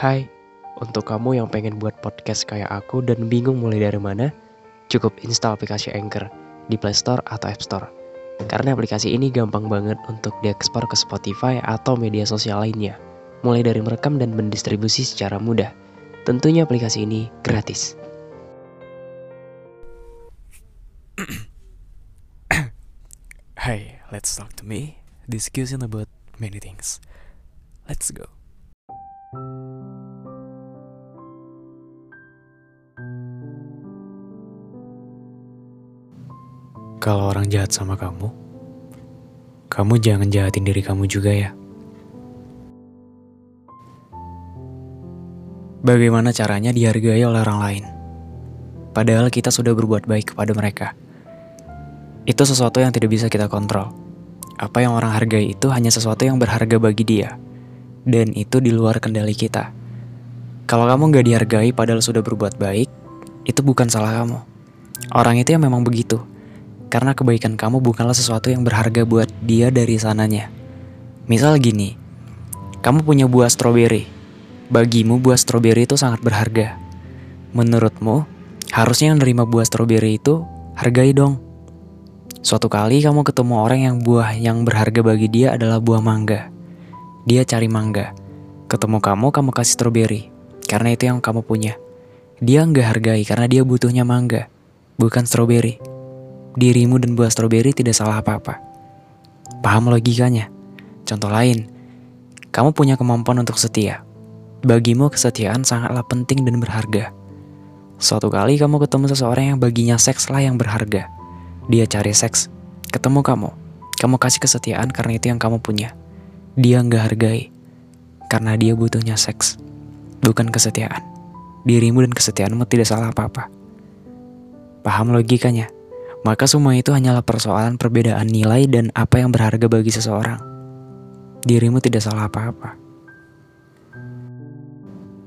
Hai, untuk kamu yang pengen buat podcast kayak aku dan bingung mulai dari mana, cukup install aplikasi Anchor di Play Store atau App Store. Karena aplikasi ini gampang banget untuk diekspor ke Spotify atau media sosial lainnya, mulai dari merekam dan mendistribusi secara mudah. Tentunya aplikasi ini gratis. Hi, let's talk to me. Discussion about many things. Let's go. Kalau orang jahat sama kamu, kamu jangan jahatin diri kamu juga ya. Bagaimana caranya dihargai oleh orang lain? Padahal kita sudah berbuat baik kepada mereka. Itu sesuatu yang tidak bisa kita kontrol. Apa yang orang hargai itu hanya sesuatu yang berharga bagi dia. Dan itu di luar kendali kita. Kalau kamu gak dihargai padahal sudah berbuat baik, itu bukan salah kamu. Orang itu yang memang begitu. Karena kebaikan kamu bukanlah sesuatu yang berharga buat dia dari sananya. Misal gini, kamu punya buah stroberi. Bagimu buah stroberi itu sangat berharga. Menurutmu, harusnya yang nerima buah stroberi itu hargai dong. Suatu kali kamu ketemu orang yang buah yang berharga bagi dia adalah buah mangga. Dia cari mangga. Ketemu kamu, kamu kasih stroberi. Karena itu yang kamu punya. Dia nggak hargai karena dia butuhnya mangga, bukan stroberi dirimu dan buah stroberi tidak salah apa-apa. Paham logikanya? Contoh lain, kamu punya kemampuan untuk setia. Bagimu kesetiaan sangatlah penting dan berharga. Suatu kali kamu ketemu seseorang yang baginya seks lah yang berharga. Dia cari seks, ketemu kamu. Kamu kasih kesetiaan karena itu yang kamu punya. Dia nggak hargai, karena dia butuhnya seks, bukan kesetiaan. Dirimu dan kesetiaanmu tidak salah apa-apa. Paham logikanya? Maka semua itu hanyalah persoalan perbedaan nilai dan apa yang berharga bagi seseorang. Dirimu tidak salah apa-apa.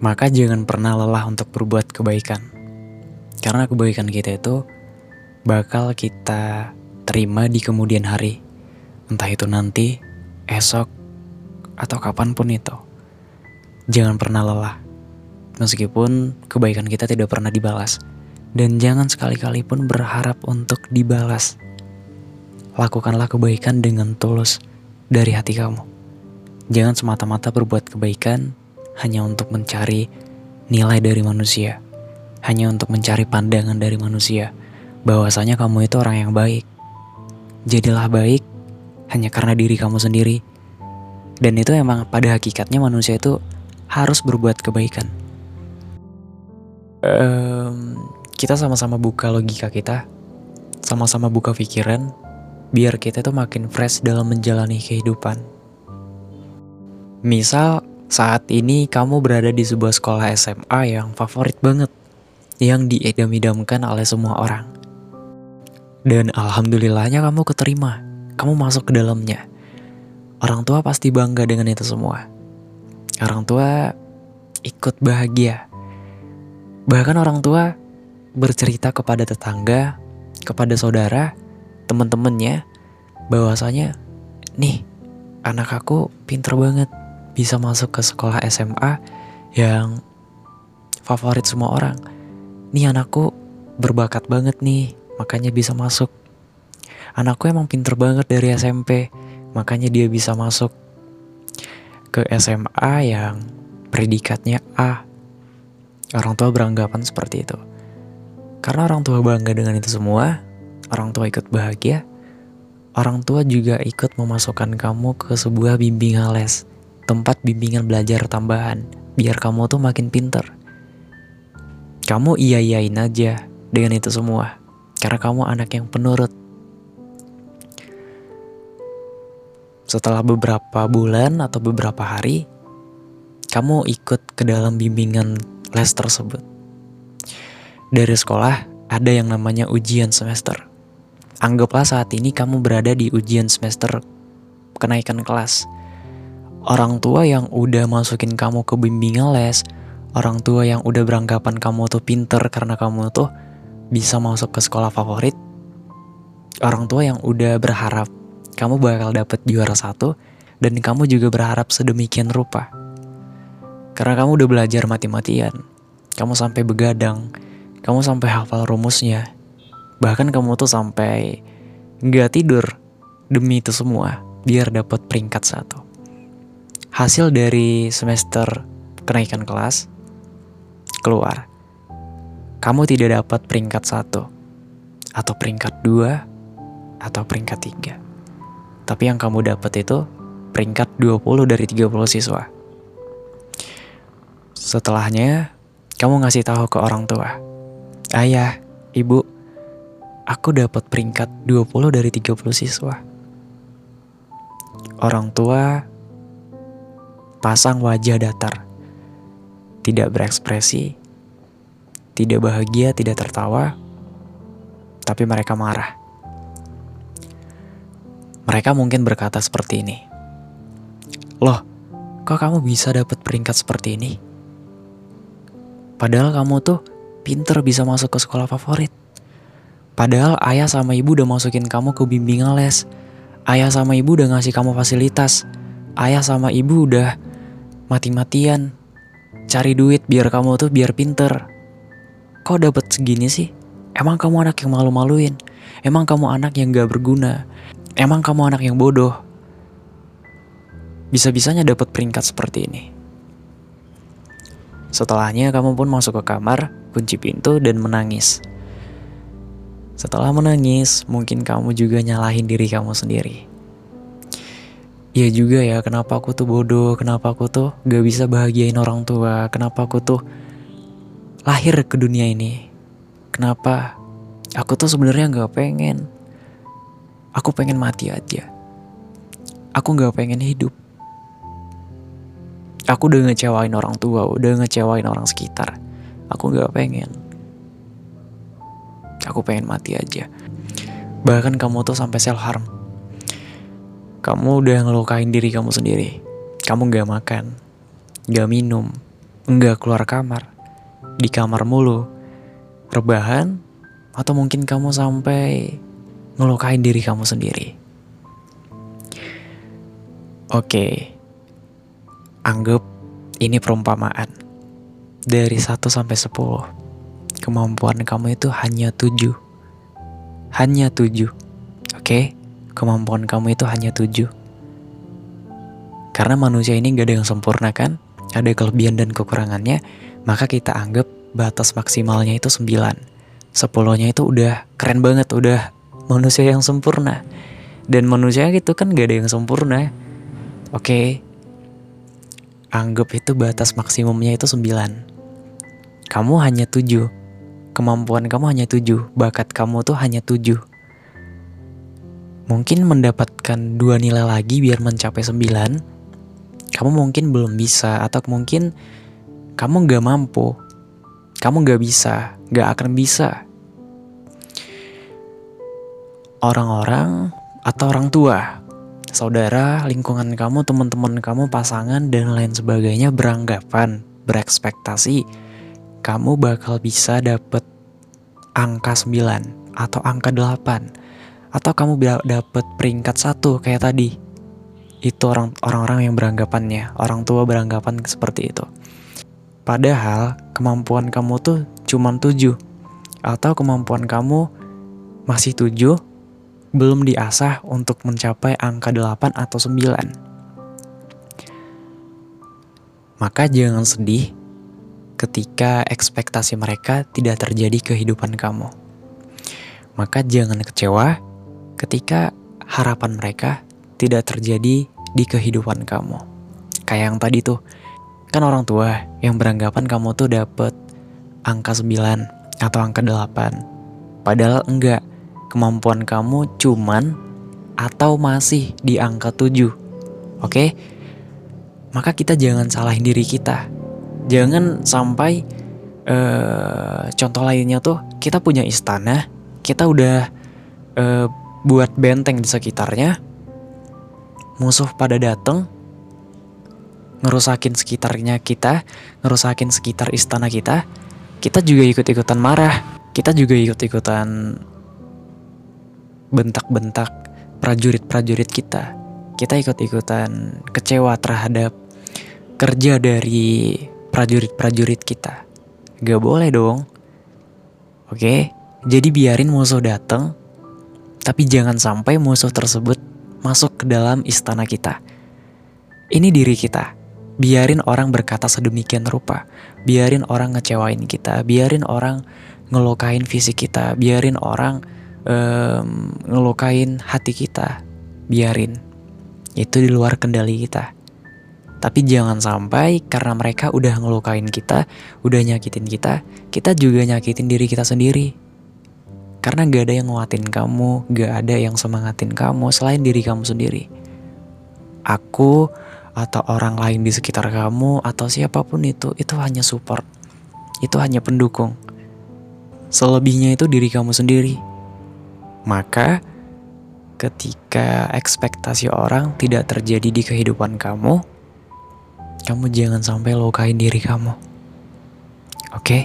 Maka jangan pernah lelah untuk berbuat kebaikan. Karena kebaikan kita itu bakal kita terima di kemudian hari. Entah itu nanti, esok, atau kapan pun itu. Jangan pernah lelah. Meskipun kebaikan kita tidak pernah dibalas. Dan jangan sekali-kali pun berharap untuk dibalas. Lakukanlah kebaikan dengan tulus dari hati kamu. Jangan semata-mata berbuat kebaikan hanya untuk mencari nilai dari manusia. Hanya untuk mencari pandangan dari manusia. Bahwasanya kamu itu orang yang baik. Jadilah baik hanya karena diri kamu sendiri. Dan itu emang pada hakikatnya manusia itu harus berbuat kebaikan. Um, kita sama-sama buka logika kita, sama-sama buka pikiran, biar kita tuh makin fresh dalam menjalani kehidupan. Misal, saat ini kamu berada di sebuah sekolah SMA yang favorit banget, yang diidam-idamkan oleh semua orang. Dan alhamdulillahnya kamu keterima, kamu masuk ke dalamnya. Orang tua pasti bangga dengan itu semua. Orang tua ikut bahagia. Bahkan orang tua bercerita kepada tetangga, kepada saudara, teman-temannya, bahwasanya, nih, anak aku pinter banget, bisa masuk ke sekolah SMA yang favorit semua orang. Nih anakku berbakat banget nih, makanya bisa masuk. Anakku emang pinter banget dari SMP, makanya dia bisa masuk ke SMA yang predikatnya A. Orang tua beranggapan seperti itu. Karena orang tua bangga dengan itu semua, orang tua ikut bahagia, orang tua juga ikut memasukkan kamu ke sebuah bimbingan les, tempat bimbingan belajar tambahan, biar kamu tuh makin pinter. Kamu iya-iyain aja dengan itu semua, karena kamu anak yang penurut. Setelah beberapa bulan atau beberapa hari, kamu ikut ke dalam bimbingan les tersebut. Dari sekolah, ada yang namanya ujian semester. Anggaplah saat ini kamu berada di ujian semester kenaikan kelas. Orang tua yang udah masukin kamu ke bimbingan les, orang tua yang udah beranggapan kamu tuh pinter karena kamu tuh bisa masuk ke sekolah favorit, orang tua yang udah berharap kamu bakal dapet juara satu, dan kamu juga berharap sedemikian rupa. Karena kamu udah belajar mati-matian. Kamu sampai begadang. Kamu sampai hafal rumusnya. Bahkan kamu tuh sampai nggak tidur demi itu semua biar dapat peringkat satu. Hasil dari semester kenaikan kelas keluar. Kamu tidak dapat peringkat satu atau peringkat dua atau peringkat tiga. Tapi yang kamu dapat itu peringkat 20 dari 30 siswa. Setelahnya, kamu ngasih tahu ke orang tua. Ayah, ibu, aku dapat peringkat 20 dari 30 siswa. Orang tua pasang wajah datar. Tidak berekspresi, tidak bahagia, tidak tertawa, tapi mereka marah. Mereka mungkin berkata seperti ini. Loh, kok kamu bisa dapat peringkat seperti ini? Padahal kamu tuh pinter bisa masuk ke sekolah favorit. Padahal ayah sama ibu udah masukin kamu ke bimbingan les. Ayah sama ibu udah ngasih kamu fasilitas. Ayah sama ibu udah mati-matian cari duit biar kamu tuh biar pinter. Kok dapat segini sih? Emang kamu anak yang malu-maluin? Emang kamu anak yang gak berguna? Emang kamu anak yang bodoh? Bisa-bisanya dapat peringkat seperti ini. Setelahnya kamu pun masuk ke kamar, kunci pintu dan menangis. Setelah menangis, mungkin kamu juga nyalahin diri kamu sendiri. Iya juga ya, kenapa aku tuh bodoh, kenapa aku tuh gak bisa bahagiain orang tua, kenapa aku tuh lahir ke dunia ini. Kenapa aku tuh sebenarnya gak pengen. Aku pengen mati aja. Aku gak pengen hidup. Aku udah ngecewain orang tua, udah ngecewain orang sekitar. Aku gak pengen. Aku pengen mati aja. Bahkan kamu tuh sampai self harm. Kamu udah ngelukain diri kamu sendiri. Kamu gak makan, gak minum, gak keluar kamar, di kamar mulu, rebahan, atau mungkin kamu sampai ngelukain diri kamu sendiri. Oke, Anggap ini perumpamaan. Dari 1 sampai 10, kemampuan kamu itu hanya 7. Hanya 7. Oke? Kemampuan kamu itu hanya 7. Karena manusia ini gak ada yang sempurna kan? Ada kelebihan dan kekurangannya, maka kita anggap batas maksimalnya itu 9. Sepuluhnya itu udah keren banget, udah manusia yang sempurna. Dan manusia itu kan gak ada yang sempurna. Oke, anggap itu batas maksimumnya itu 9. Kamu hanya 7. Kemampuan kamu hanya 7, bakat kamu tuh hanya 7. Mungkin mendapatkan dua nilai lagi biar mencapai 9, kamu mungkin belum bisa atau mungkin kamu gak mampu. Kamu gak bisa, gak akan bisa. Orang-orang atau orang tua saudara, lingkungan kamu, teman-teman kamu, pasangan, dan lain sebagainya beranggapan, berekspektasi kamu bakal bisa dapet angka 9 atau angka 8 atau kamu dapet peringkat satu kayak tadi. Itu orang orang-orang yang beranggapannya, orang tua beranggapan seperti itu. Padahal kemampuan kamu tuh cuma 7 atau kemampuan kamu masih 7 belum diasah untuk mencapai angka 8 atau 9. Maka jangan sedih ketika ekspektasi mereka tidak terjadi kehidupan kamu. Maka jangan kecewa ketika harapan mereka tidak terjadi di kehidupan kamu. Kayak yang tadi tuh, kan orang tua yang beranggapan kamu tuh dapet angka 9 atau angka 8. Padahal enggak, kemampuan kamu cuman atau masih di angka 7. Oke? Maka kita jangan salahin diri kita. Jangan sampai uh, contoh lainnya tuh kita punya istana, kita udah uh, buat benteng di sekitarnya. Musuh pada dateng ngerusakin sekitarnya kita, ngerusakin sekitar istana kita, kita juga ikut-ikutan marah, kita juga ikut-ikutan bentak-bentak prajurit-prajurit kita. Kita ikut-ikutan kecewa terhadap kerja dari prajurit-prajurit kita. Gak boleh dong. Oke, jadi biarin musuh datang, tapi jangan sampai musuh tersebut masuk ke dalam istana kita. Ini diri kita. Biarin orang berkata sedemikian rupa. Biarin orang ngecewain kita. Biarin orang ngelukain fisik kita. Biarin orang um, ngelukain hati kita. Biarin. Itu di luar kendali kita. Tapi jangan sampai karena mereka udah ngelukain kita, udah nyakitin kita, kita juga nyakitin diri kita sendiri. Karena gak ada yang nguatin kamu, gak ada yang semangatin kamu selain diri kamu sendiri. Aku atau orang lain di sekitar kamu atau siapa pun itu, itu hanya support. Itu hanya pendukung. Selebihnya itu diri kamu sendiri. Maka ketika ekspektasi orang tidak terjadi di kehidupan kamu, kamu jangan sampai lukain diri kamu. Oke? Okay?